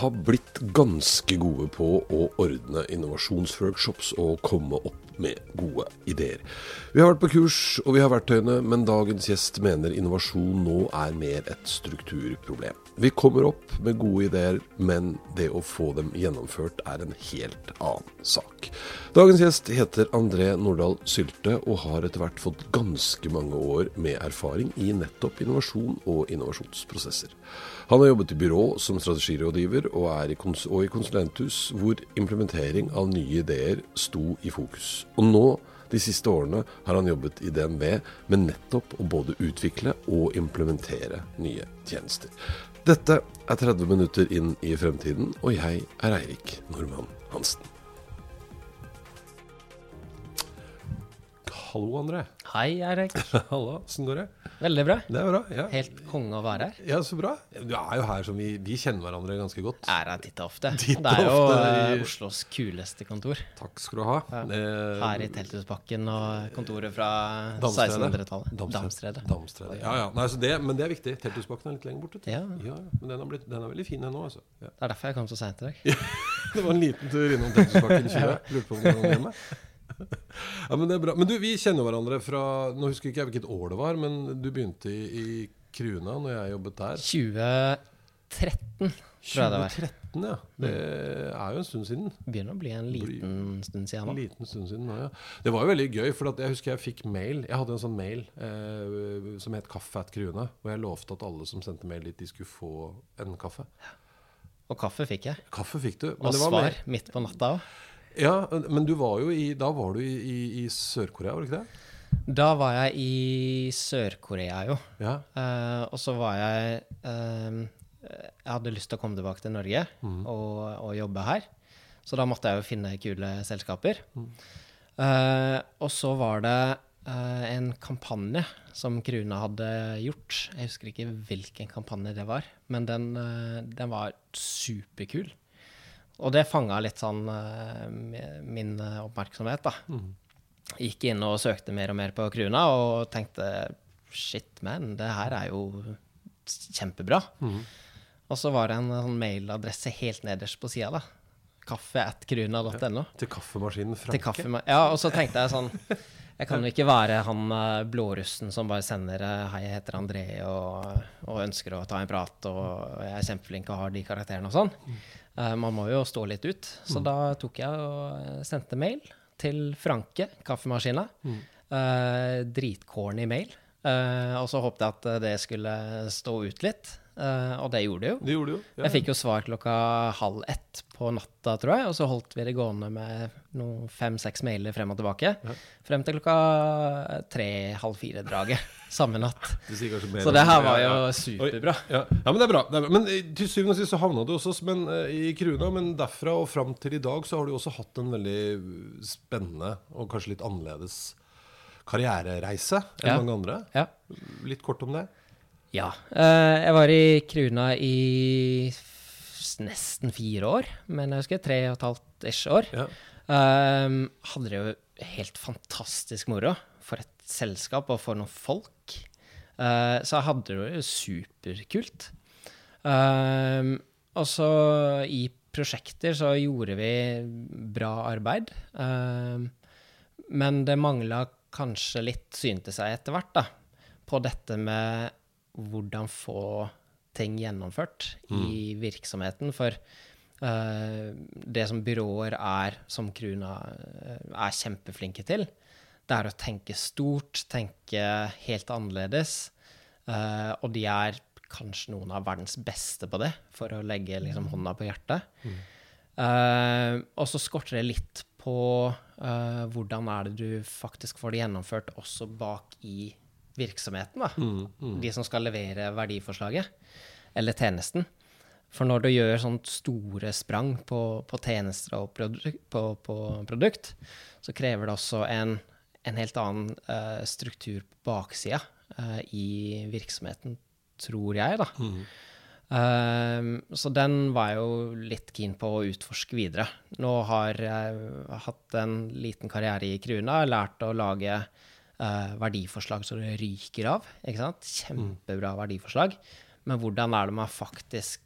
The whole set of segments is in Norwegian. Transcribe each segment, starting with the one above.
Har blitt ganske gode på å ordne innovasjonsworkshops og komme opp med gode ideer. Vi har vært på kurs, og vi har verktøyene, men dagens gjest mener innovasjon nå er mer et strukturproblem. Vi kommer opp med gode ideer, men det å få dem gjennomført er en helt annen sak. Dagens gjest heter André Nordahl Sylte, og har etter hvert fått ganske mange år med erfaring i nettopp innovasjon og innovasjonsprosesser. Han har jobbet i byrå som strategirådgiver og, er i og i konsulenthus, hvor implementering av nye ideer sto i fokus. Og nå, de siste årene, har han jobbet i DNV med nettopp å både utvikle og implementere nye tjenester. Dette er 30 minutter inn i fremtiden, og jeg er Eirik Normann Hansen. Hallo, André. Hei, Eirik. Hallo, åssen går det? Veldig bra. Det er bra. ja. Helt konge å være her. Ja, så bra. Du er jo her som vi, vi kjenner hverandre ganske godt. Er her titt og ofte. Titt Det er jo ofte eh, Oslos kuleste kontor. Takk skal du ha. Eh, Her i Telthusbakken og kontoret fra 1600-tallet. Damstredet. Damstredet. Ja, ja. Nei, så det, men det er viktig. Telthusbakken er litt lenger borte. Ja. ja. Men den, har blitt, den er veldig fin ennå, altså. Ja. Det er derfor jeg kom så seint i dag. Det var en liten tur innom Telthusbakken 20. Lurte på om du var hjemme. Ja, men det er bra. Men du, vi kjenner hverandre fra Nå husker ikke jeg hvilket år det var, men du begynte i, i Kruna når jeg jobbet der. 2013 tror jeg det var. 2013, ja. Det er jo en stund siden. Begynner å bli en liten stund siden En nå. liten stund siden nå, ja. Det var jo veldig gøy, for at jeg husker jeg fikk mail. Jeg hadde en sånn mail eh, som het Kaffe at Kruna, og jeg lovte at alle som sendte mail dit, de skulle få en kaffe. Og kaffe fikk jeg. Kaffe fikk du. Og det var svar midt på natta òg. Ja, men du var jo i, da var du i, i, i Sør-Korea, var du ikke det? Da var jeg i Sør-Korea, jo. Ja. Uh, og så var jeg uh, Jeg hadde lyst til å komme tilbake til Norge og, og jobbe her. Så da måtte jeg jo finne kule selskaper. Eh, og så var det eh, en kampanje som Krune hadde gjort. Jeg husker ikke hvilken kampanje det var, men den, den var superkul. Og det fanga litt sånn eh, min eh, oppmerksomhet, da. Gikk inn og søkte mer og mer på Kruna og tenkte shit, man, det her er jo kjempebra. Og så var det en sånn mailadresse helt nederst på sida, da. Kaffe.kruna.no. Til kaffemaskinen Franke. Til kaffema ja, og så tenkte jeg sånn Jeg kan jo ikke være han eh, blårussen som bare sender eh, 'Hei, jeg heter André', og, og ønsker å ta en prat, og jeg er kjempeflink og har de karakterene og sånn. Eh, man må jo stå litt ut. Så da tok jeg og sendte mail til Franke, kaffemaskina. Eh, dritcorny mail. Eh, og så håpte jeg at det skulle stå ut litt, og det gjorde det jo. Det gjorde jo. Ja. Jeg fikk jo svar klokka halv ett på natta, tror jeg, og så holdt vi det gående med noen fem-seks mailer frem og tilbake. Frem til klokka tre-halv fire-draget samme natt. Det Så det her var jo ja. superbra. Ja. ja, men det er bra. Det er bra. Men eh, til syvende og sist så havna du oss men, eh, i Kruna. Men derfra og fram til i dag så har du også hatt en veldig spennende og kanskje litt annerledes karrierereise enn Ja. mange andre. Ja. Litt kort om det. Ja. Eh, jeg var i Kruna i nesten fire år, men jeg husker tre og et halvt ish år. Ja. Um, hadde det jo helt fantastisk moro. For et selskap og for noen folk. Uh, så jeg hadde det jo superkult. Um, og så i prosjekter så gjorde vi bra arbeid. Um, men det mangla kanskje litt, syntes jeg etter hvert, da, på dette med hvordan få ting gjennomført i virksomheten. For uh, det som byråer er, som Kruna eh, er kjempeflinke til, det er å tenke stort, tenke helt annerledes. Uh, og de er kanskje noen av verdens beste på det, for å legge liksom, hånda på hjertet. Eh, og så skorter det litt på uh, hvordan er det du faktisk får det gjennomført også bak i virksomheten, da. De som skal levere verdiforslaget, eller tjenesten. For når du gjør sånt store sprang på, på tjenester og produk, på, på produkt, så krever det også en, en helt annen uh, struktur på baksida uh, i virksomheten, tror jeg, da. Ehm, så den var jeg jo litt keen på å utforske videre. Nå har jeg hatt en liten karriere i Kruna, lært å lage eh, verdiforslag så det ryker av. Kjempebra verdiforslag. Men hvordan er det man faktisk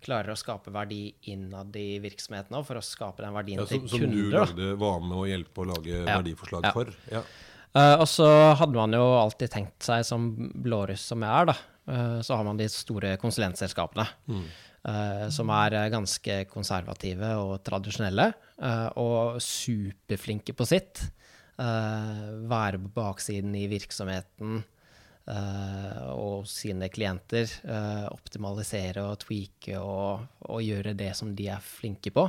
klarer å skape verdi innad i virksomheten òg, for å skape den verdien Ja, som, til som du lagde, var med å hjelpe å lage Ja. verdiforslag Ja. for. Ja. Uh, og så hadde man jo alltid tenkt seg, som blåruss som jeg er, da, uh, så har man de store konsulentselskapene. eh, som er ganske konservative og tradisjonelle, og superflinke på sitt. Eh, være på baksiden i virksomheten eh, og sine klienter. eh, optimalisere og tweake og, og gjøre det som de er flinke på.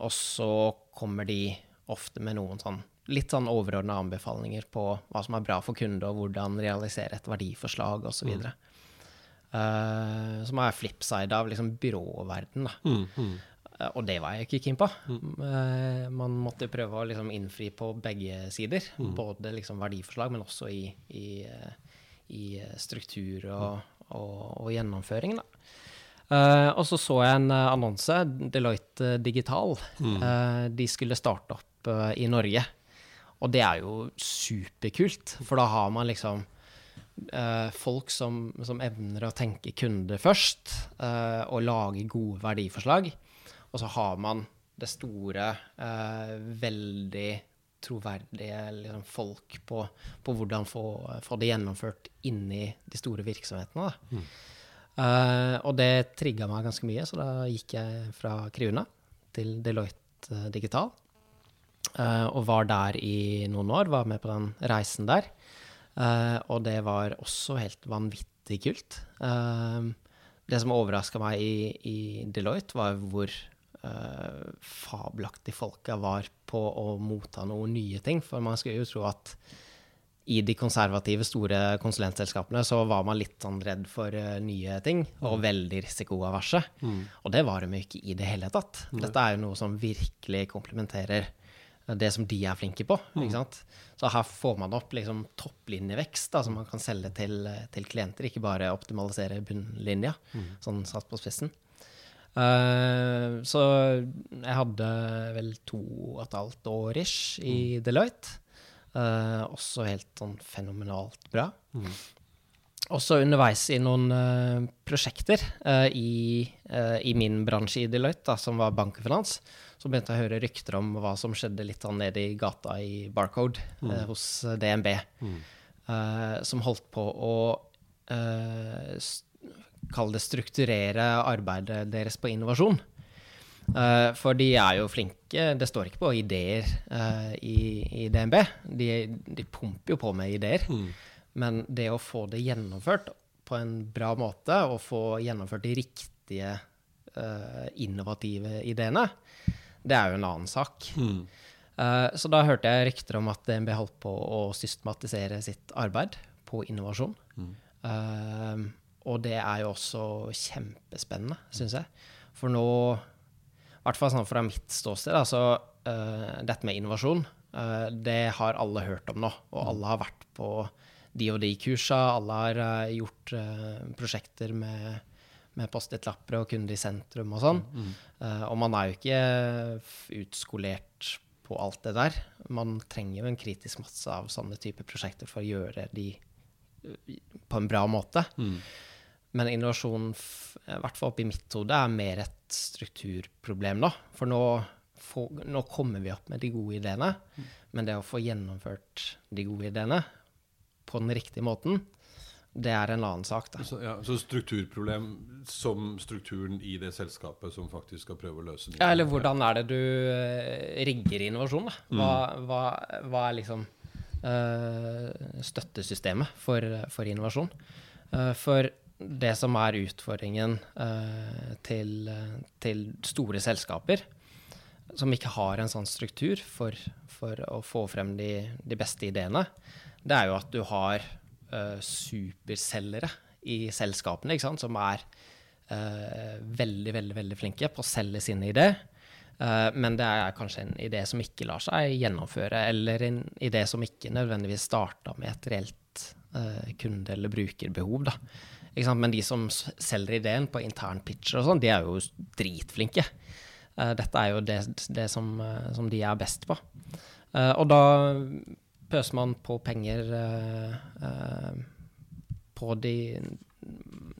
Og så kommer de ofte med noen sånn litt sånn overordna anbefalinger på hva som er bra for kunde, og hvordan realisere et verdiforslag osv. Mm. Uh, som er flipside av liksom byråverden. Da. Eh, og det var jeg ikke keen på. Mm. man måtte prøve å liksom innfri på begge sider. Både liksom verdiforslag, men også i, i, eh, i struktur og, og, og gjennomføring. Da. Eh, og så så jeg en eh, annonse, Deloitte Digital. Eh, de skulle starte opp eh, i Norge. Og det er jo superkult, for da har man liksom eh, folk som, som evner å tenke kunde først, eh, og lage gode verdiforslag. Og så har man det store, eh, veldig troverdige liksom, folk på, på hvordan få, få det gjennomført inni de store virksomhetene. Da. Eh, og det trigga meg ganske mye, så da gikk jeg fra Kriuna til Deloitte eh, Digital. Eh, og var der i noen år, var med på den reisen der. Eh, og det var også helt vanvittig kult. Eh, det som overraska meg i, i Deloitte, var hvor uh, fabelaktig folka var på å motta noen nye ting. For man skulle jo tro at i de konservative, store konsulentselskapene så var man litt sånn redd for uh, nye ting, og veldig risikoaverse. Og det var de jo ikke i det hele tatt. Dette er jo noe som virkelig komplementerer eh, det som de er flinke på. ikke sant? Så her får man opp liksom topplinjevekst da, som man kan selge til, til klienter, ikke bare optimalisere bunnlinja, sånn satt på spissen. Eh, så jeg hadde vel to og et halvt år ish i Deloitte. Uh, også helt sånn fenomenalt bra. Også underveis i noen uh, prosjekter i, i min bransje i Deloitte, da, som var bank og finans, så begynte jeg å høre rykter om hva som skjedde litt sånn nede i gata i Barcode eh, hos DNB, eh, som holdt på å st Kall det strukturere arbeidet deres på innovasjon. Uh, for de er jo flinke. Det står ikke på ideer uh, i, i DNB. De, de pumper jo på med ideer. Men det å få det gjennomført på en bra måte, og få gjennomført de riktige uh, innovative ideene, det er jo en annen sak. Eh, så da hørte jeg rykter om at DNB holdt på å systematisere sitt arbeid på innovasjon. Eh, og det er jo også kjempespennende, syns jeg. For nå, i hvert fall sånn fra mitt ståsted, altså uh, dette med innovasjon, uh, det har alle hørt om nå. Og alle har vært på de og de kursa, alle har uh, gjort prosjekter med, med Post-It-lapper og kunde i sentrum og sånn. Eh, og man er jo ikke utskolert på alt det der. Man trenger jo en kritisk masse av sånne typer prosjekter for å gjøre de på en bra måte. Men innovasjon, i hvert fall oppi mitt hode, er mer et strukturproblem nå. For nå, for, nå kommer vi opp med de gode ideene, men det å få gjennomført de gode ideene på den riktige måten, det er en annen sak. Da. Så, ja, så strukturproblem som strukturen i det selskapet som faktisk skal prøve å løse det? Ja, eller hvordan er det du eh, rigger innovasjon? Da? Hva, hva, hva er liksom støttesystemet for, for innovasjon? Eh, for det som er utfordringen eh, til, til store selskaper, som ikke har en sånn struktur for, for å få frem de, de, beste ideene, det er jo at du har superselgere i selskapene, som er veldig, veldig, veldig flinke på å selge sine idé. Uh, men det er kanskje en idé som ikke lar seg gjennomføre, eller en idé som ikke nødvendigvis starta med et reelt kunde- eller brukerbehov. da. Men de som selger ideen på intern pitcher og sånn, de er jo dritflinke. Uh, dette er jo det, det som, som, de er best på. Og da pøser man på penger på de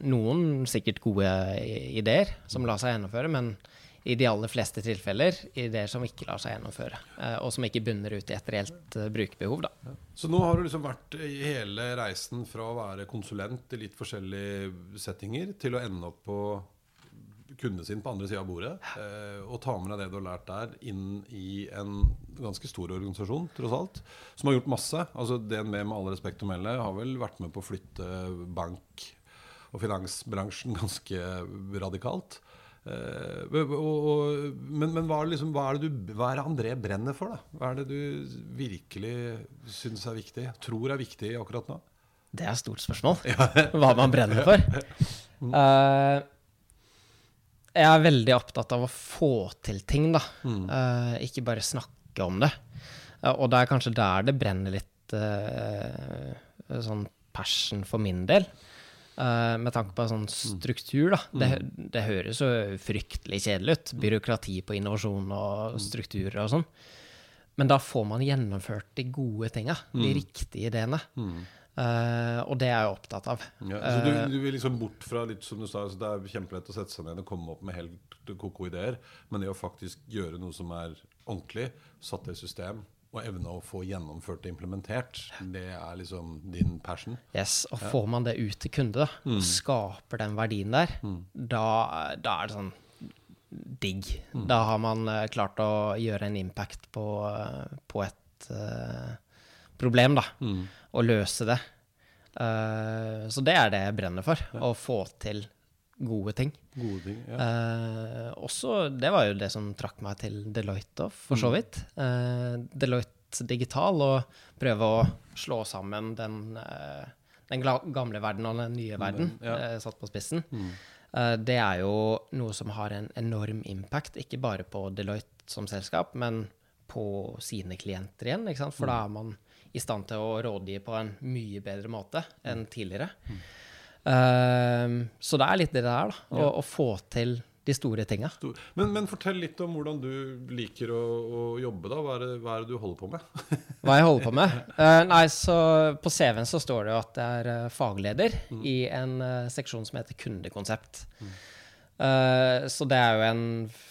Noen sikkert gode ideer som lar seg gjennomføre, men i de aller fleste tilfeller ideer som ikke lar seg gjennomføre, og som ikke bunner ut i et reelt brukerbehov. Da. Så nå har du liksom vært i hele reisen fra å være konsulent i litt forskjellige settinger, til å ende opp på kunden sin på andre sida av bordet. Eh, og ta med deg det du har lært der, inn i en ganske stor organisasjon, tross alt. Som har gjort masse. Altså DNB, med all respekt å melde, har vel vært med på å flytte bank- og finansbransjen ganske radikalt. Eh, og, og, men, men hva, er liksom, hva, er du, hva, er det André brenner for? da? Hva er det du virkelig syns er viktig? Tror er viktig akkurat nå? Det er et stort spørsmål. hva man brenner for. Uh, jeg er veldig opptatt av å få til ting, da. Uh, ikke bare snakke om det. Uh, og det er kanskje der det brenner litt sånn passion for min del. Med tanke på sånn struktur, da. Mm. Det, det, høres jo fryktelig kjedelig ut. Byråkrati på innovasjon og mm. strukturer og sånn. Men da får man gjennomført de gode tinga. De mm. riktige ideene. Mm. Uh, og det er jeg opptatt av. Ja, så du, eh, du, vil liksom bort fra litt som du sa, altså det er kjempelett å sette seg ned og komme opp med helt ko-ko ideer, men det å faktisk gjøre noe som er ordentlig, satt i system, og evne å få gjennomført og implementert, det er liksom din passion. Yes, Og får man det ut til kunde, mm. skaper den verdien der, mm. da, da, er det sånn digg. Mm. Da har man uh, klart å gjøre en impact på, uh, på et uh, problem, da. Mm. Og løse det. Uh, så det er det jeg brenner for. Ja. Å få til gode ting. Gode ting, ja. eh, også, det var jo det som trakk meg til Deloitte, for så mm. vidt. Uh, Deloitte digital, og prøve å slå sammen den, den gamle verden og den nye verden, ja. satt på spissen. Mm. det er jo noe som har en enorm impact, ikke bare på Deloitte som selskap, men på sine klienter igjen. For mm. da er man i stand til å rådgi på en mye bedre måte enn tidligere. Mm. Uh, så det er litt det der, da. Å, ja. få til de store tinga. Men, men, fortell litt om hvordan du liker å, å jobbe. da. Hva er, det, hva er, det, du holder på med? hva jeg holder på med? Uh, nei, så På CV-en så står det jo at jeg er uh, fagleder mm. i en uh, seksjon som heter kundekonsept. Mm. så det er jo en,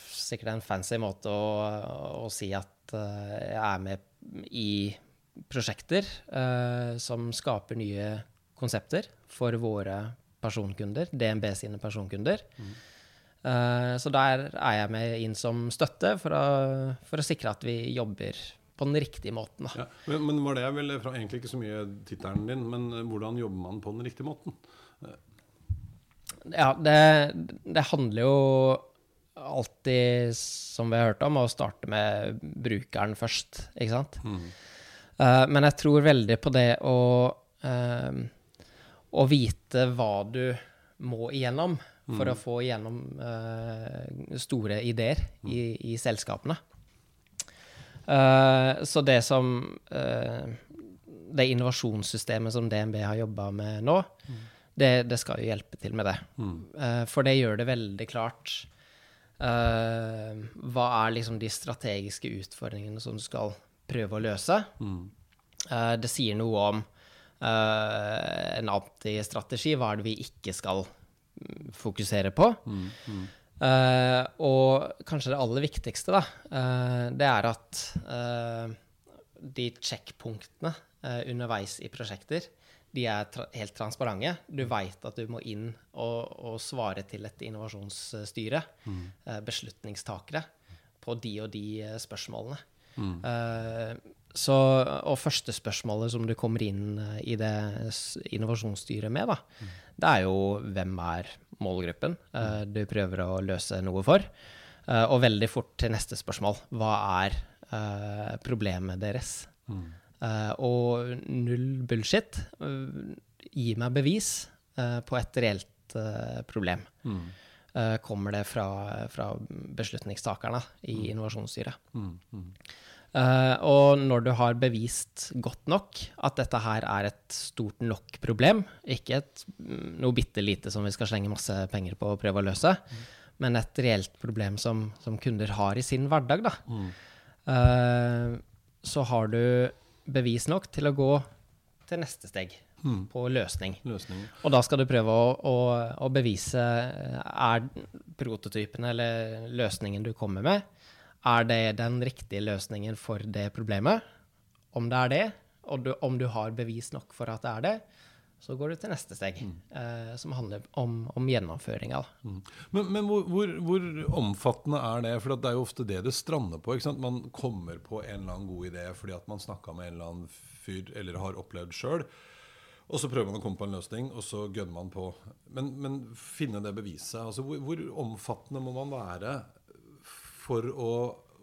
sikkert en fancy måte å, å si at jeg er med i prosjekter som skaper nye konsepter for våre personkunder, DNB sine personkunder. Mm. Uh, så der er jeg med inn som støtte for å, for å sikre at vi jobber på den riktige måten. Ja, men, men, var det vel fra egentlig ikke så mye tittelen din, men eh, hvordan jobber man på den riktige måten? Ja, det, det handler jo alltid, som vi har hørt om, å starte med brukeren først, ikke sant? Mm. Uh, men jeg tror veldig på det å, uh, å vite hva du må igjennom for mm. å få igjennom uh, store ideer i, i selskapene. så det som Det innovasjonssystemet som DNB har jobba med nå, mm. det, det, skal jo hjelpe til med det. Mm. for det gjør det veldig klart hva er liksom de strategiske utfordringene som du skal prøve å løse. Mm. Uh, det sier noe om uh, en antistrategi. Hva er det vi ikke skal fokusere på? Mm, mm. Uh, og kanskje det aller viktigste, da, det er at de checkpunktene underveis i prosjekter, de er tra helt transparente. Du veit at du må inn og, og, svare til et innovasjonsstyre, mm. beslutningstakere, på de og de spørsmålene. Mm. Så, og første spørsmålet som du kommer inn eh, i det innovasjonsstyret med, da, mm. det er jo hvem er målgruppen uh, du prøver å løse noe for? Eh, og veldig fort til neste spørsmål. Hva er eh, problemet deres? Eh, og null bullshit. Gi meg bevis eh, på et reelt eh, problem. Eh, kommer det fra, fra beslutningstakerne i innovasjonsstyret. Eh, og når du har bevist godt nok at dette her er et stort nok problem, ikke et, mm, noe bitte lite som vi skal slenge masse penger på og prøve å løse, men et reelt problem som, som kunder har i sin hverdag, da, eh, så har du bevis nok til å gå til neste steg på løsning. løsning. Og da skal du prøve å, å, å bevise eh, er prototypen eller løsningen du kommer med, er det den riktige løsningen for det problemet? Om det er det, og du, om du har bevis nok for at det er det, så går du til neste steg, eh, som handler om, om gjennomføringa. Mm. Men, men hvor, hvor, hvor omfattende er det? For det er jo ofte det det strander på. Man kommer på en eller annen god idé fordi at man snakka med en eller annen fyr eller har opplevd sjøl. Og så prøver man å komme på en løsning, og så gønner man på. Men, men finne det beviset altså hvor, hvor omfattende må man være for å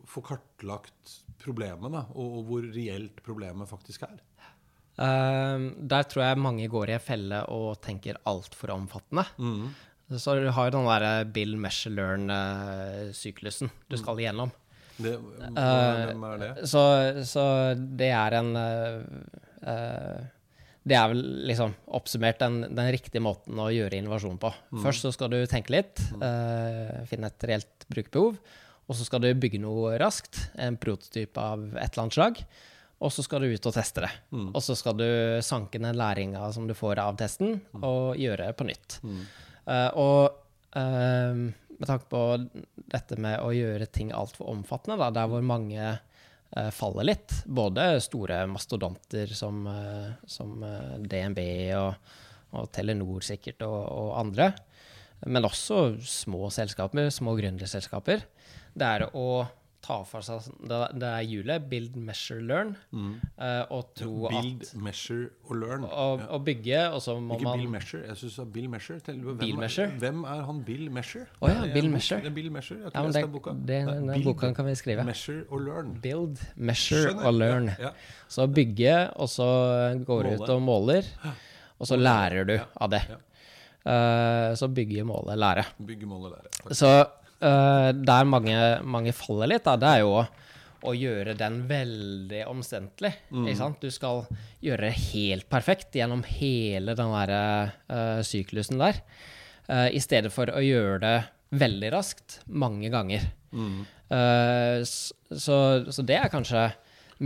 få kartlagt problemet, da, og, og hvor reelt problemet faktisk er? Uh, der tror jeg mange går i en felle og tenker altfor omfattende. Så du har jo den derre Bill Measure Learn-syklusen du skal igjennom. Det, Eh, hvem er det? Så, så det er en uh, eh, Det er vel liksom oppsummert den, den riktige måten å gjøre innovasjon på. Først så skal du tenke litt, eh, finne et reelt brukerbehov. Og så skal du bygge noe raskt, en prototyp av et eller annet slag. Og så skal du ut og teste det. Og så skal du sanke ned læringa som du får av testen, og gjøre det på nytt. Eh, og uh, med tanke på dette med å gjøre ting altfor omfattende, da, der hvor mange uh, faller litt, både store mastodonter som, eh, som DNB og, og Telenor sikkert, og, og andre, men også små selskaper, små gründerselskaper, det er å ta for seg det, det er hjulet, build, measure, learn, eh, og tro Build, at measure og learn. Og, ja. og, bygge, og så må Ikke man Bill Measure. Jeg var Bill Measure. Til, hvem, Bill er- Measure? Hvem er han Bill Measure? Å ja, er Bill Measure. Det er Bill Measure. Jeg tror Ja, det, jeg boka. det, Det er den Build, boka kan vi skrive. Measure og learn. Build, measure Skjønner. og learn. Ja, ja. Så bygge, og så går du ut og måler, og så lærer du av det. ja. Eh, så bygge, måle, lære. Bygge, måle, lære. Så eh, der mange, mange faller litt, da, det er jo å, gjøre den veldig omstendelig. Ikke sant? Du skal gjøre det helt perfekt gjennom hele den der uh, syklusen der, Uh, i stedet for å gjøre det veldig raskt mange ganger. Mm. Uh, så, så det er kanskje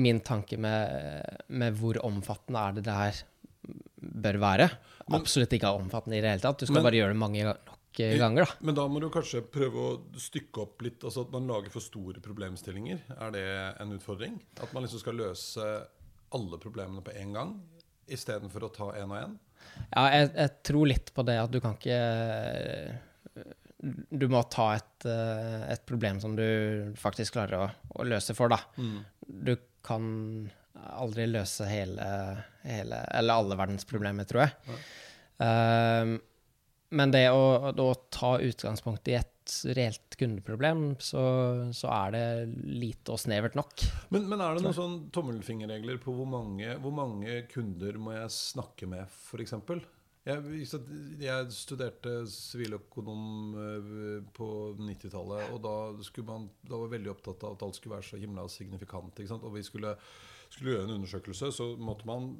min tanke med, med hvor omfattende er det det her bør være. Absolutt ikke omfattende i det hele tatt. Du skal Men- bare gjøre det mange ga- nok ganger, da. Men da må du kanskje prøve å stykke opp litt, altså at man lager for store problemstillinger. Er det en utfordring? At man liksom skal løse alle problemene på en gang, istedenfor å ta én og én? Ja, jeg, jeg tror litt på det at du kan ikke Du må ta et, eh, et problem som du faktisk klarer å, å løse for, da. Du kan aldri løse hele, hele Eller alle verdens problemer, tror jeg. Ehm, men det å, å ta utgangspunkt i et reelt kundeproblem, så, så er det lite og snevert nok. Men, men er det noen sånn tommelfingerregler på hvor mange, hvor mange kunder må jeg snakke med, f.eks.? Jeg, jeg studerte siviløkonom eh, på 90-tallet, og da, man, da var jeg veldig opptatt av at alt skulle være så himla signifikant. Og vi skulle, skulle gjøre en undersøkelse, så måtte man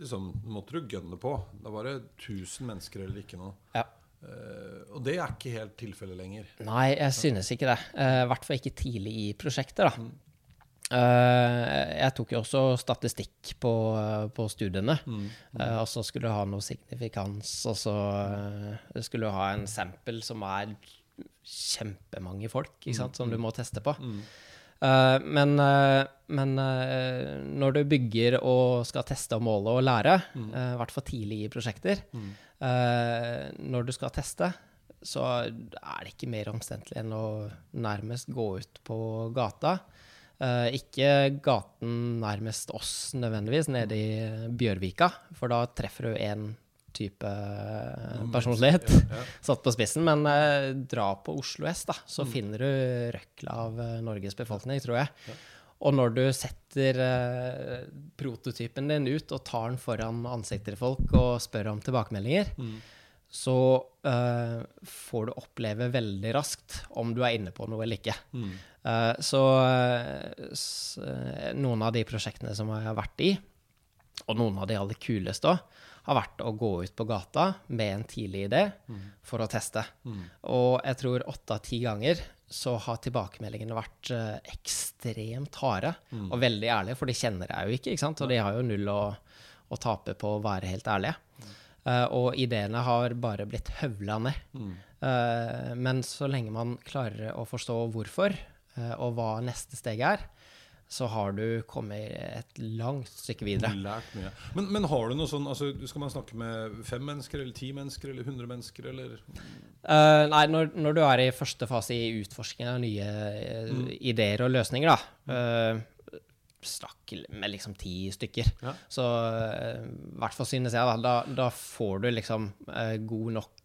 liksom, måtte du gønne på. Da var det 1000 mennesker eller ikke noe. Ja. Eh, og det er ikke helt tilfellet lenger. Nei, jeg synes ikke det. Eh, I hvert fall ikke tidlig i prosjektet, da. Uh, jeg tok jo også statistikk på, på studiene. Eh, og så skulle du ha noe signifikans, og så skulle du ha en sample som er kjempemange folk, ikke sant, som du må teste på. Eh, men uh, men uh, når du bygger og skal teste og måle og lære, eh, i hvert fall tidlig i prosjekter, eh, når du skal teste, så er det ikke mer omstendelig enn å nærmest gå ut på gata. Ikke gaten nærmest oss nødvendigvis, nede i Bjørvika, for da treffer du en type personlighet. Ja, ja. Satt på spissen. Men eh, dra på Oslo S, da, så finner du røkla av eh, Norges befolkning, tror jeg. Og når du setter eh, prototypen din ut og tar den foran ansiktet til folk og spør om tilbakemeldinger, så eh, får du oppleve veldig raskt om du er inne på noe eller ikke. Eh, så eh, eh, noen av de prosjektene som jeg har vært i, og noen av de aller kuleste òg, har vært å gå ut på gata med en tidlig idé for å teste. Og jeg tror åtte av ti ganger så har tilbakemeldingene vært uh, ekstremt harde og veldig ærlige, for de kjenner deg jo ikke, ikke sant? og de har jo null å, å tape på å være helt ærlige. Uh, og ideene har bare blitt høvla ned. Uh, men så lenge man klarer å forstå hvorfor, og hva neste steg er, så har du kommet et langt stykke videre. Lært mye. Men, men har du noe sånn altså, Skal man snakke med fem mennesker, eller ti mennesker, eller hundre mennesker, eller uh, nei, når, når du er i første fase i utforskning av nye eh, ideer og løsninger, da uh, Snakk med liksom ti stykker. Ja. Så i uh, hvert fall synes jeg, da, da, da får du liksom eh, god nok eh,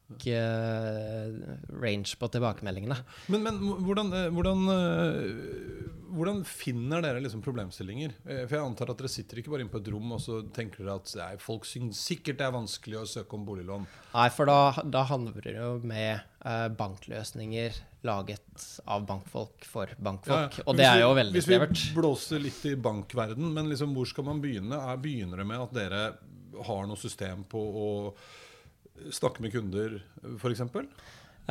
range på tilbakemeldingene. Men, men hvordan, eh, hvordan, eh, hvordan finner dere liksom problemstillinger? Eh, For jeg antar at dere sitter ikke bare inne på et rom og så tenker dere at nei, folk syns sikkert det er vanskelig å søke om boliglån. Nei, for da, da handler det jo med eh, bankløsninger laget av bankfolk for bankfolk. Ja, ja. Og det er jo veldig Hvis vi snevert. blåser litt i bankverden, men liksom hvor skal man begynne? Er, begynner det med at dere har noe system på å snakke med kunder, f.eks.?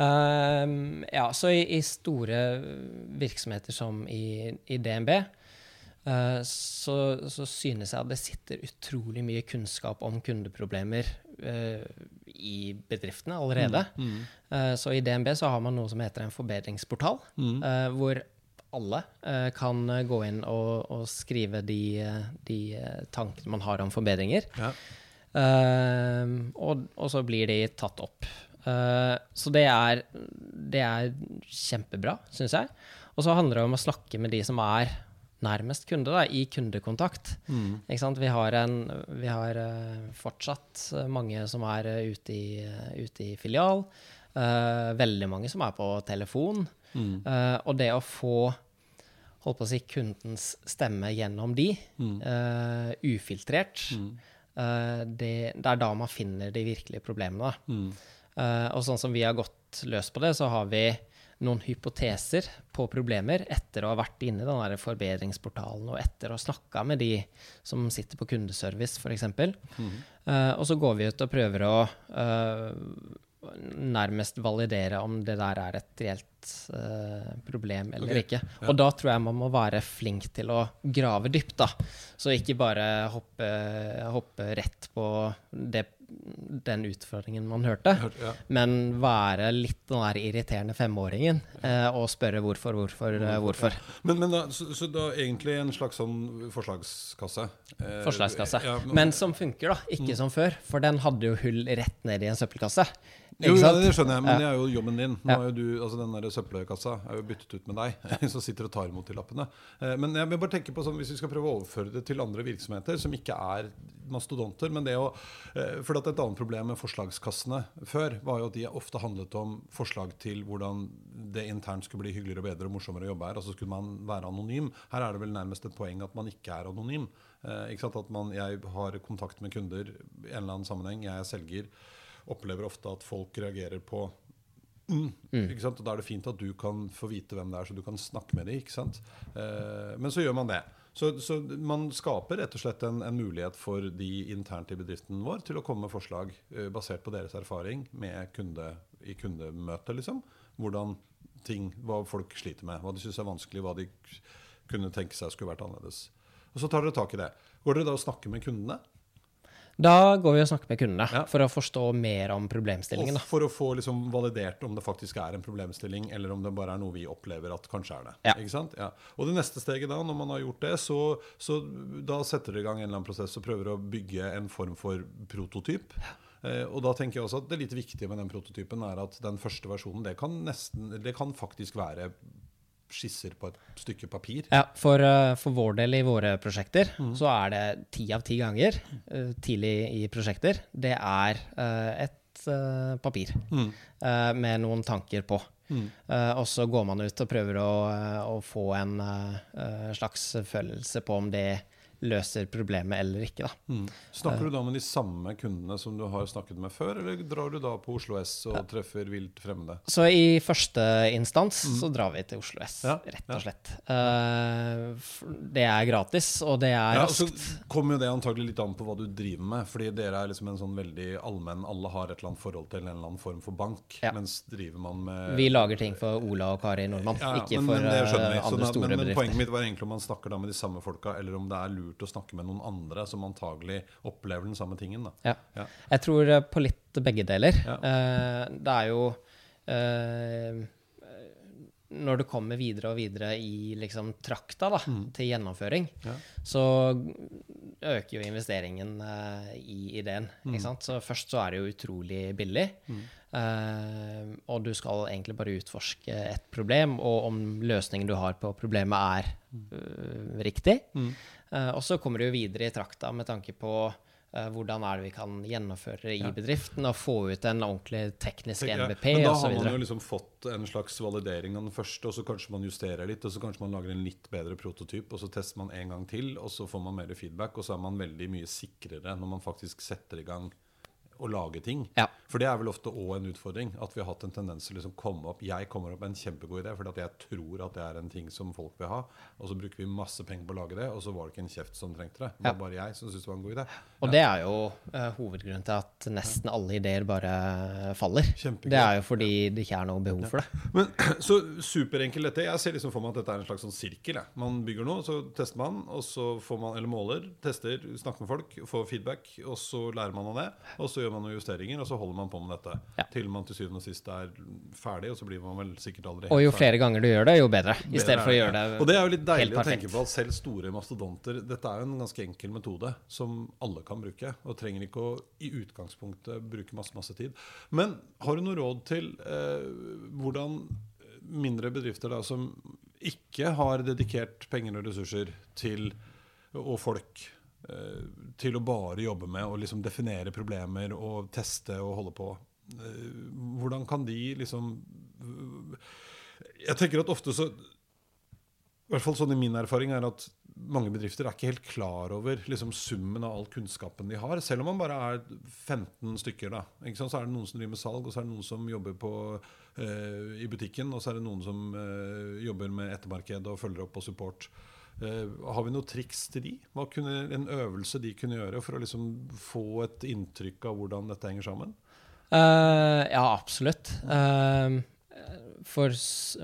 Ehm, ja, så i, i store virksomheter som i, i DNB, uh, så, så synes jeg at det sitter utrolig mye kunnskap om kundeproblemer uh, i bedriftene allerede. Eh, så i DNB så har man noe som heter en forbedringsportal, eh, hvor alle eh, kan gå inn og, og skrive de, eh, de eh, tankene man har om forbedringer. Ja. Ehm, og, og så blir de tatt opp. Uh, så det er, det er kjempebra, syns jeg. Og så handler det om å snakke med de som er nærmest kunde, da, i kundekontakt. Ikke sant? Vi har, en, vi har uh, fortsatt mange som er eh, ute, i, ute i filial. Veldig mange som er på telefon. Eh, og det å få holdt på å si, kundens stemme gjennom de, eh, ufiltrert, eh, det, det er da man finner de virkelige problemene. da. Uh, og sånn som vi har gått løs på det, så har vi noen hypoteser på problemer etter å ha vært inne i den der forbedringsportalen og etter å ha snakka med de som sitter på kundeservice, f.eks. Uh, og så går vi ut og prøver å eh, nærmest validere om det der er et reelt uh, problem eller okay. ikke. Og da tror jeg man må være flink til å grave dypt, da. Så ikke bare hoppe, hoppe rett på det, den utfordringen man hørte, Hør- ja. men være litt den der irriterende femåringen uh, og spørre hvorfor, hvorfor, uh, hvorfor. Men, men da, så, så da egentlig en slags sånn forslagskasse? Forslagskasse. ja, Men som funker, da. Ikke som før. For den hadde jo hull rett ned i en søppelkasse. Jo, ja, det skjønner jeg, men det er jo jobben din. Nå er jo du, altså Den der søppelkassa er jo byttet ut med deg, som sitter og tar imot de lappene. Eh, Men jeg vil bare tenke på sånn, hvis vi skal prøve å overføre det til andre virksomheter som ikke er mastodonter men det å, eh, for at Et annet problem med forslagskassene før var jo at de ofte handlet om forslag til hvordan det internt skulle bli hyggeligere og bedre og morsommere å jobbe her. Altså skulle man være anonym. Her er det vel nærmest et poeng at man ikke er anonym. Eh? At man, Jeg har kontakt med kunder i en eller annen sammenheng. Jeg er selger opplever ofte at folk reagerer på mm, Ikke sant? Og Da er det fint at du kan få vite hvem det er, så du kan snakke med dem. Ikke sant? Eh, men så gjør man det. Så, så man skaper rett og slett en, en mulighet for de internt i bedriften vår til å komme med forslag eh, basert på deres erfaring med kunde, i kundemøte. Liksom. Hvordan ting, Hva folk sliter med, hva de syns er vanskelig, hva de kunne tenke seg skulle vært annerledes. Og Så tar dere tak i det. Går dere da og snakker med kundene? Da går vi og snakker med kundene Ja. for å forstå mer om problemstillingen. Og for å få liksom validert om det faktisk er en problemstilling, eller om det bare er noe vi opplever at kanskje er det. Ja. Ikke sant? Ja. Og det neste steget da, når man har gjort det, så, så da setter dere i gang en eller annen prosess og prøver å bygge en form for prototyp. Eh, og da tenker jeg også at det litt viktige med den prototypen er at den første versjonen, det kan, nesten, det kan faktisk være skisser på et stykke papir. Ja, for, eh, for vår del i våre prosjekter så er det ti av ti ganger eh, tidlig i prosjekter det er eh, et papir mm. med noen tanker på. Mm. og så går man ut og prøver å, å få en slags følelse på om det løser problemet eller ikke. Mm. Snakker du da med de samme kundene som du har snakket med før, eller drar du da på Oslo S og treffer vilt fremmede? Så i første instans så drar vi til Oslo S, Ja, rett og slett. Ja. f- det er gratis, og det er Ja, så raskt. kommer jo det antagelig litt an på hva du driver med. Fordi dere er liksom en sånn veldig allmenn Alle har et eller annet forhold til en eller annen form for bank. Ja. Mens driver man med Vi lager ting for Ola og Kari Nordmann, Ja, ja, ikke men, for men eh, vi. andre så, store men, men bedrifter. poenget mitt var egentlig om man snakker da med de samme folka, eller om det er lurt å snakke med noen andre som antagelig opplever den samme tingen. da Ja. Ja. Jeg tror eh, på litt begge deler. Ja. Eh, det er jo eh, Når du kommer videre og videre i liksom trakta da, til gjennomføring, Mm. Ja. så øker jo investeringen eh, i ideen. Mm. Så først så er det jo utrolig billig. eh, og du skal egentlig bare utforske et problem, og om løsningen du har på problemet er uh, riktig. Eh, og så kommer du jo videre i trakta med tanke på eh, hvordan er det vi kan gjennomføre i bedriften og få ut en ordentlig teknisk Ja, osv. Men da har man jo liksom fått en slags validering av den første, og så kanskje man justerer litt, og så kanskje man lager en litt bedre prototyp, og så tester man en gang til, og så får man mer feedback, og så er man veldig mye sikrere når man faktisk setter i gang å lage ting. Ja. For det er vel ofte òg en utfordring. At vi har hatt en tendens til å liksom komme opp Jeg kommer opp med en kjempegod idé fordi at jeg tror at det er en ting som folk vil ha. Og så bruker vi masse penger på å lage det, og så var det ikke en kjeft som trengte det. Det var bare jeg som syntes det var en god idé. Og det er jo uh, hovedgrunnen til at nesten alle ideer bare faller. Kjempegøy. Det er jo fordi det ikke er noe behov for det. Men Så superenkelt dette. Jeg ser liksom for meg at dette er en slags sånn sirkel. Jeg. Man bygger noe, så tester man, og så får man, eller måler, tester, snakker med folk, får feedback, og så lærer man av det. Og så gjør man noen justeringer, og så holder man på med dette. Ja. Til man til syvende og sist er ferdig, og så blir man vel sikkert aldri Og jo ferdig. flere ganger du gjør det, jo bedre. I Bedre stedet for å gjøre det. helt perfekt. Og det er jo litt deilig å tenke på at selv store mastodonter Dette er jo en ganske enkel metode som alle kan bruke, og trenger ikke å i utgangspunktet bruke masse, masse tid. Men har du noe råd til eh, hvordan mindre bedrifter da som ikke har dedikert penger og ressurser til og folk eh, til å bare jobbe med å liksom definere problemer og teste og holde på. Eh, Hvordan kan de liksom Jeg tenker at ofte så i hvert fall sånn i min erfaring er at mange bedrifter er ikke helt klar over liksom, summen av all kunnskapen de har. Selv om man bare er 15 stykker. da? Så er det noen som driver med salg, og så er det noen som jobber på, uh, i butikken, og så er det noen som uh, jobber med ettermarked og følger opp og support. Uh, har vi noen triks til de? Hva kunne En øvelse de kunne gjøre for å liksom få et inntrykk av hvordan dette henger sammen? Ja, absolutt. Eh, for,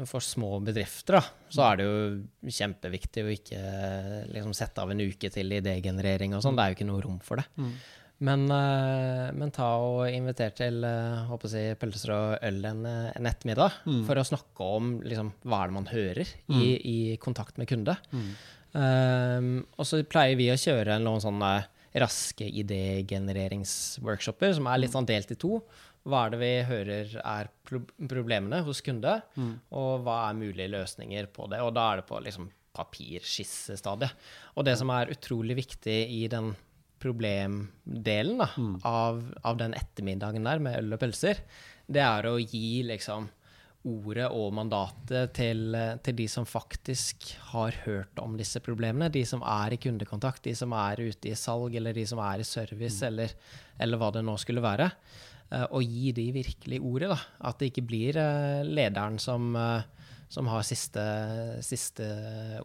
for små bedrifter da, så er det jo kjempeviktig å ikke eh, liksom, sette av en uke til idégenerering og sånn. Det er jo ikke noe rom for det. Men, eh, men ta og inviter til eh, håper jeg, pølser og øl en, eh, en ettermiddag for å snakke om liksom, hva er det man hører i, i kontakt med kunde. Um, og så pleier vi å kjøre noen sånne raske idégenereringsworkshoper som er litt sånn delt i to. Hva er det vi hører er problemene hos kunde, og hva er mulige løsninger på det? Og da er det på liksom papirskissestadiet. Og det som er utrolig viktig i den problemdelen da, av, av den ettermiddagen der med øl og pølser, det er å gi liksom ordet og mandatet til, til de som faktisk har hørt om disse problemene. De som er i kundekontakt, de som er ute i salg, eller de som er i service, eller, eller hva det nå skulle være. Eh, Og gi de virkelig ordet. da. At det ikke blir eh, lederen som, eh, som har siste, siste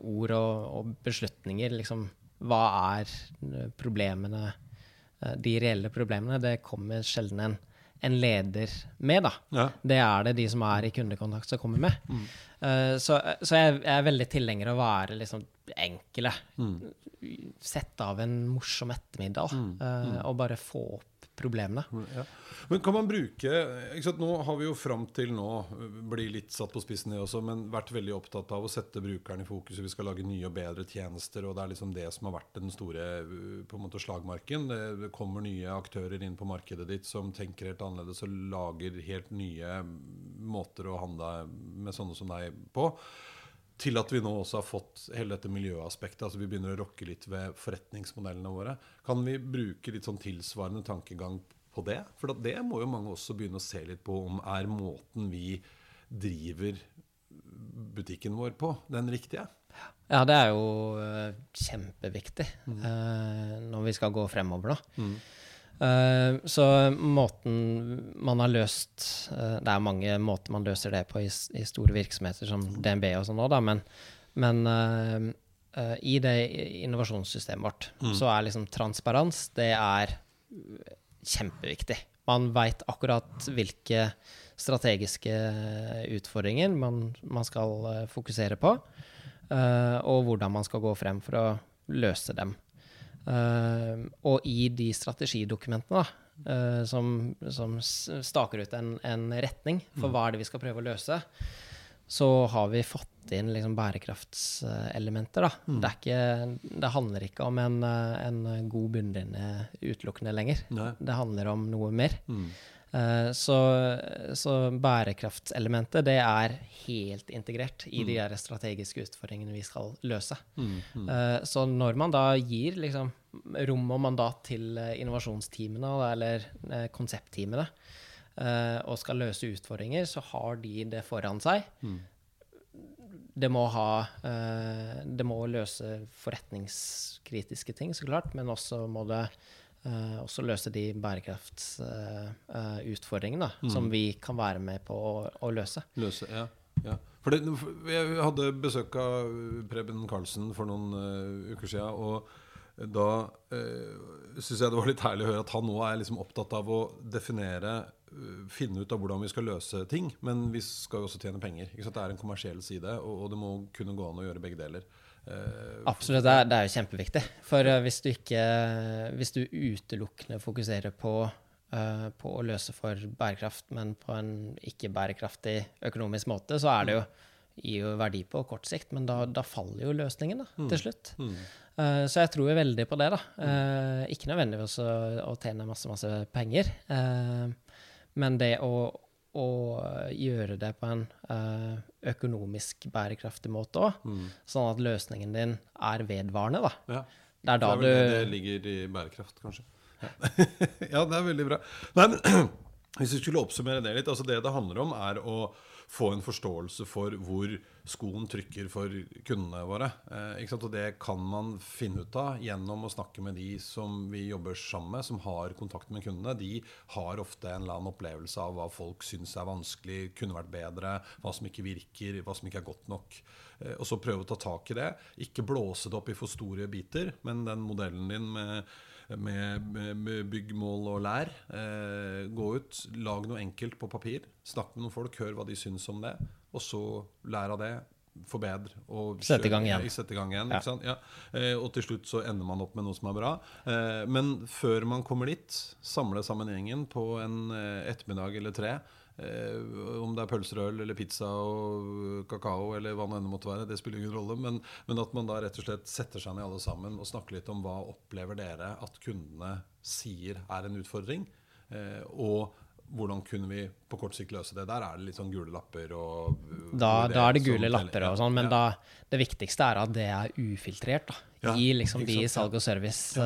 ord og, og beslutninger. Liksom, hva er eh, problemene, eh, de reelle problemene? Det kommer sjelden en, en leder med, da. Ja. Det er det de som er i kundekontakt som kommer med. Eh, så så jeg, jeg er veldig tilhenger av å være liksom enkle. Sette av en morsom ettermiddag eh, og bare få opp problemene. Ja. Men kan man bruke sant, Nå har vi jo fram til nå, blir litt satt på spissen det også, men vært veldig opptatt av å sette brukeren i fokus. Vi skal lage nye og bedre tjenester, og det er liksom det som har vært den store på en måte slagmarken. Det kommer nye aktører inn på markedet ditt som tenker helt annerledes og lager helt nye måter å handle med sånne som deg på. Til at vi nå også har fått hele dette miljøaspektet. altså Vi begynner å rokke litt ved forretningsmodellene våre. Kan vi bruke litt sånn tilsvarende tankegang på det? For det må jo mange også begynne å se litt på om er måten vi driver butikken vår på, den riktige? Ja, det er jo uh, kjempeviktig mm. når vi skal gå fremover, da. Mm. Uh, så måten man har løst Det er mange måter man løser det på i, i store virksomheter som DNB og sånn òg, men, men i det innovasjonssystemet vårt mm. så er liksom transparens det er kjempeviktig. Man veit akkurat hvilke strategiske utfordringer man, man skal fokusere på. Og hvordan man skal gå frem for å løse dem. Uh, og i de strategidokumentene da, uh, som, som, staker ut en, en, retning for mm. hva er det vi skal prøve å løse, så har vi fått inn liksom bærekraftselementer. Mm. Det, ikke, det, handler ikke om en, en god bunnlinje utelukkende lenger. Nei. Det handler om noe mer. Mm. Eh, så, så, bærekraftselementet det er helt integrert i mm. de der strategiske utfordringene vi skal løse. Mm, mm. Uh, så når man da gir liksom, rom og mandat til eh, innovasjonsteamene eller konseptteamene og skal løse utfordringer, så har de det foran seg. Mm. Det må ha Det må løse forretningskritiske ting, så klart, men også må det Uh, også løse de bærekraftsutfordringene uh, mm. som vi kan være med på å, å løse. Løse, ja. ja. For det, jeg hadde besøk av Preben Karlsen for noen uh, uker siden. Og da uh, syns jeg det var litt herlig å høre at han nå er liksom opptatt av å definere Finne ut av hvordan vi skal løse ting. Men vi skal jo også tjene penger. Det er en kommersiell side, og, og det må kunne gå an å gjøre begge deler. Uh, Absolutt, det er, det er, jo kjempeviktig. For uh, hvis, du ikke, hvis du utelukkende fokuserer på, uh, på, å løse for bærekraft, men på en ikke bærekraftig økonomisk måte, så er det jo gir jo verdi på kort sikt, men da, da faller jo løsningen da, mm. til slutt. Mm. så jeg tror jo veldig på det. da. ikke nødvendigvis å, å tjene masse, masse penger, men det å å gjøre det på en uh, økonomisk bærekraftig måte òg. Mm. Sånn at løsningen din er vedvarende, da. Ja. Det er da det er du Det ligger i bærekraft, kanskje. Ja. ja, det er veldig bra. Nei, men hvis vi skulle oppsummere det litt altså Det det handler om, er å få en forståelse for hvor skoen trykker for kundene våre. Eh, og det kan man finne ut av gjennom å snakke med de som vi jobber sammen med, som har kontakt med kundene. De har ofte en eller annen opplevelse av hva folk syns er vanskelig, kunne vært bedre, hva som ikke virker, hva som ikke er godt nok. Eh, og så prøve å ta tak i det. Ikke blåse det opp i for store biter, men den modellen din med med, med bygg, og lær. Eh, gå ut, lag noe enkelt på papir. Snakk med noen folk, hør hva de syns om det. Og så lær av det. Forbedre. Og sette i gang igjen. Sette i gang igjen ja. Ja. Eh, og til slutt så ender man opp med noe som er bra. Eh, men før man kommer dit, samle sammen gjengen på en ettermiddag eller tre. Eh, om det er pølser og øl eller pizza og kakao eller hva det enn måtte være, det spiller ingen rolle. Men, men, at man da rett og slett setter seg ned alle sammen og snakker litt om hva opplever dere at kundene sier er en utfordring. Eh, og hvordan kunne vi på kort sikt løse det? Der er det litt sånn gule lapper og Da, da er det gule lapper og sånn, men ja. da, det viktigste er at det er ufiltrert. da. Ja, I liksom de salg og service. Ja.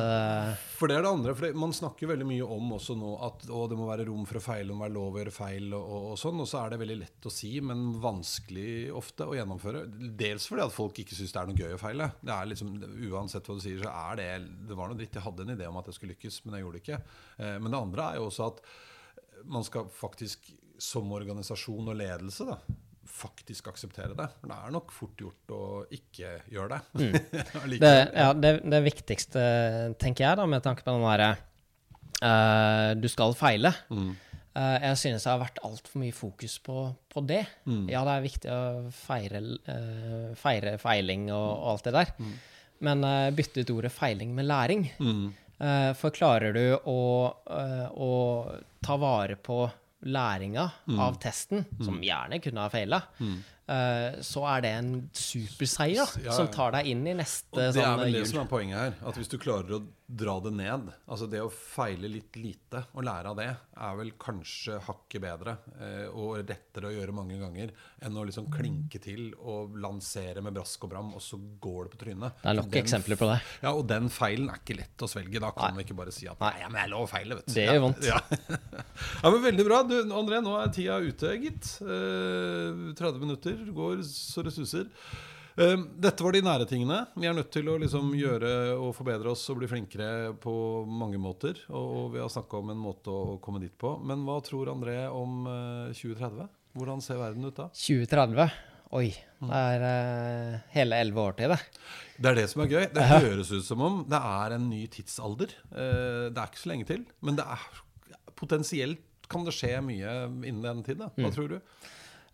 Eh. For det er det andre. for Man snakker veldig mye om også nå at å, det må være rom for å feile, det må være lov å gjøre feil og, og, sånn. Og så er det veldig lett å si, men vanskelig ofte å gjennomføre. Dels fordi at folk ikke syns det er noe gøy å feile. Det er liksom, Uansett hva du sier, så er det Det var noe dritt. Jeg hadde en idé om at jeg skulle lykkes, men jeg gjorde det ikke. Eh, men det andre er jo også at man skal faktisk som organisasjon og ledelse da, faktisk akseptere det. For det er nok fort gjort å ikke gjøre det. Mm. det, ja, det, det, viktigste, tenker jeg, da, med tanke på den derre uh, Du skal feile. Mm. Uh, jeg synes det har vært altfor mye fokus på, på det. Mm. Ja, det er viktig å feire, uh, feire feiling og, og, alt det der. Mm. Men bytte ut ordet feiling med læring. Mm. Uh, for klarer du å, uh, å, ta vare på læringa mm. av testen, mm. som gjerne kunne ha feila, mm. Eh, så er det en superseier da, Ja, som tar deg inn i neste Og det er sånn vel det jul. som er poenget her. At hvis du klarer å dra det ned Altså det å feile litt lite og lære av det, er vel kanskje hakket bedre eh, og rettere å gjøre mange ganger enn å liksom klinke til og lansere med brask og bram, og så går det på trynet. Det er nok Den eksempler på det. Ja, og den feilen er ikke lett å svelge. Da kan Nei. vi ikke bare si at Nei. men jeg lov å feile, vet du. Det gjør ja, vondt. Ja. ja, men Veldig bra. Du, André, nå er tida ute, gitt. Eh, 30 minutter går så det suser. Eh, Dette var de nære tingene. Vi er nødt til å liksom gjøre og forbedre oss og bli flinkere på mange måter. Og vi har snakka om en måte å komme dit på. Men hva tror André om eh, 2030? Hvordan ser verden ut da? 2030. Oi. Mm. Det er uh, hele elleve år til det. Det er det som er gøy. Det høres ut som om det er en ny tidsalder. Uh, Det er ikke så lenge til. Men det er potensielt kan det skje mye innen den tid. Da. Hva tror du?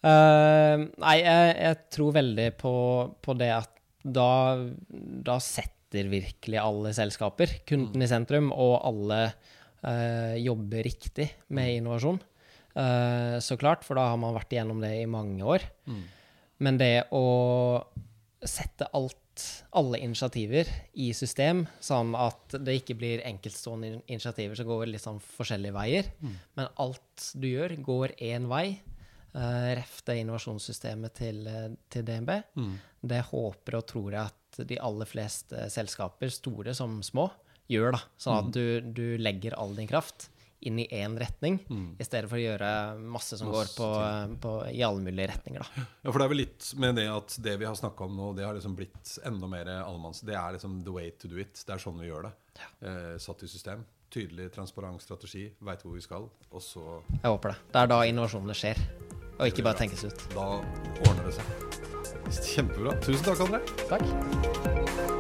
Eh, nei, jeg, jeg tror veldig på, på det at da, da setter virkelig alle selskaper kunden i sentrum, og alle uh, jobber riktig med innovasjon. Uh, så klart, for da har man vært igjennom det i mange år. Men det å sette alt, alle initiativer i system, sånn at det ikke blir enkeltstående initiativer som går litt sånn forskjellige veier, men alt du gjør, går én vei. Uh, Ref det innovasjonssystemet til, eh, til DNB. Det håper og tror jeg at de aller fleste selskaper, store som små, gjør. da. Sånn at du, du legger all din kraft inn i én retning, i stedet for å gjøre masse som går på, på, i alle mulige retninger. da. Ja, for det er vel litt med det at det vi har snakka om nå, det har liksom blitt enda mer allemanns. Det er liksom the way to do it. Det er sånn vi gjør det. Eh, satt i system. Tydelig, transparent strategi. Veit hvor vi skal. Og så Jeg håper det. Det er da innovasjonene skjer, og ikke bare tenkes ut. Da ordner det seg. Kjempebra. Tusen takk, André. Takk.